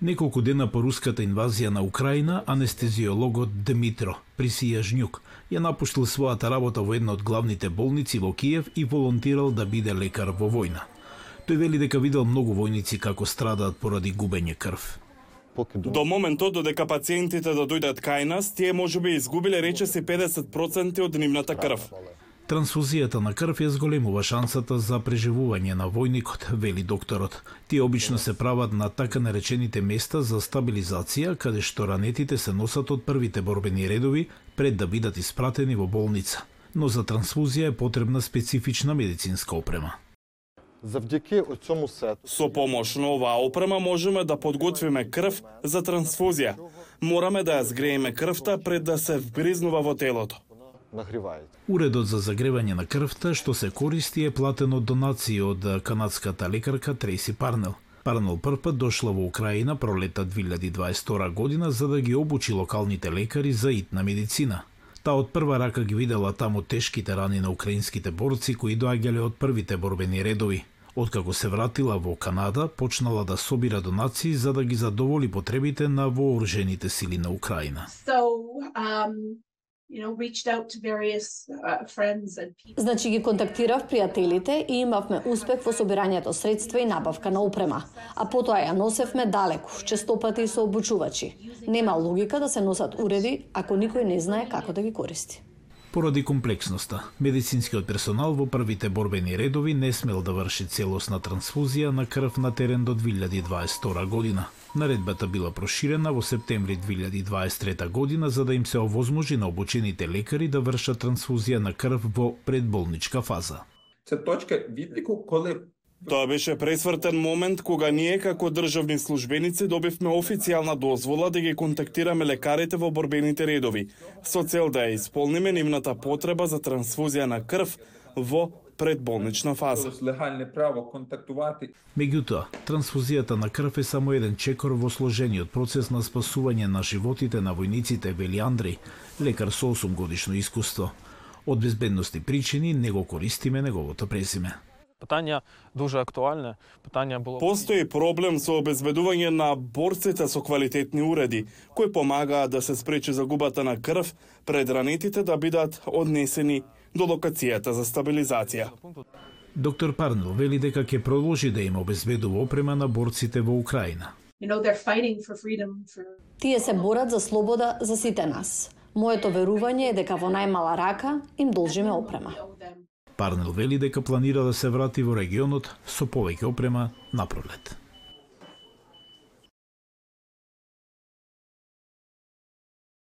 Неколку дена по руската инвазија на Украина, анестезиологот Дмитро Присијажњук ја напуштил својата работа во една од главните болници во Киев и волонтирал да биде лекар во војна. Тој вели дека видел многу војници како страдаат поради губење крв. До моментот додека пациентите да дојдат кај нас, тие можеби изгубиле речиси 50% од нивната крв. Трансфузијата на крв ја зголемува шансата за преживување на војникот, вели докторот. Тие обично се прават на така наречените места за стабилизација, каде што ранетите се носат од првите борбени редови пред да бидат испратени во болница. Но за трансфузија е потребна специфична медицинска опрема. Со помош на оваа опрема можеме да подготвиме крв за трансфузија. Мораме да ја згрееме крвта пред да се вгризнува во телото. Нагрівають. Уредот за загревање на крвта што се користи е платен од донации од канадската лекарка Трейси Парнел. Парнел прв пат дошла во Украина пролета 2022 година за да ги обучи локалните лекари за итна медицина. Та од прва рака ги видела таму тешките рани на украинските борци кои доаѓале од првите борбени редови. Откако се вратила во Канада, почнала да собира донации за да ги задоволи потребите на вооружените сили на Украина. So, um, you know, reached out to various uh, friends and people. Значи ги контактирав пријателите и имавме успех во собирањето средства и набавка на опрема, а потоа ја носевме далеку, честопати со обучувачи. Нема логика да се носат уреди ако никој не знае како да ги користи. Поради комплексноста, медицинскиот персонал во првите борбени редови не смел да врши целосна трансфузија на крв на терен до 2022 година. Наредбата била проширена во септември 2023 година за да им се овозможи на обучените лекари да вршат трансфузија на крв во предболничка фаза. Це точка відліку, коли Тоа беше пресвртен момент кога ние како државни службеници добивме официјална дозвола да ги контактираме лекарите во борбените редови, со цел да ја исполниме нивната потреба за трансфузија на крв во предболнична фаза. Меѓутоа, трансфузијата на крв е само еден чекор во сложениот процес на спасување на животите на војниците, вели Андреј, лекар со 8 годишно искуство. Од безбедности причини не го користиме неговото презиме. Питання дуже актуальне. Питання було Постои проблем со обезбедување на борците со квалитетни уреди, кои помагаат да се спречи загубата на крв пред ранетите да бидат однесени до локацијата за стабилизација. Доктор Парнел вели дека ќе продолжи да им обезбедува опрема на борците во Украина. Тие се борат за слобода за сите нас. Моето верување е дека во најмала рака им должиме опрема. Парнел вели дека планира да се врати во регионот со повеќе опрема на пролет.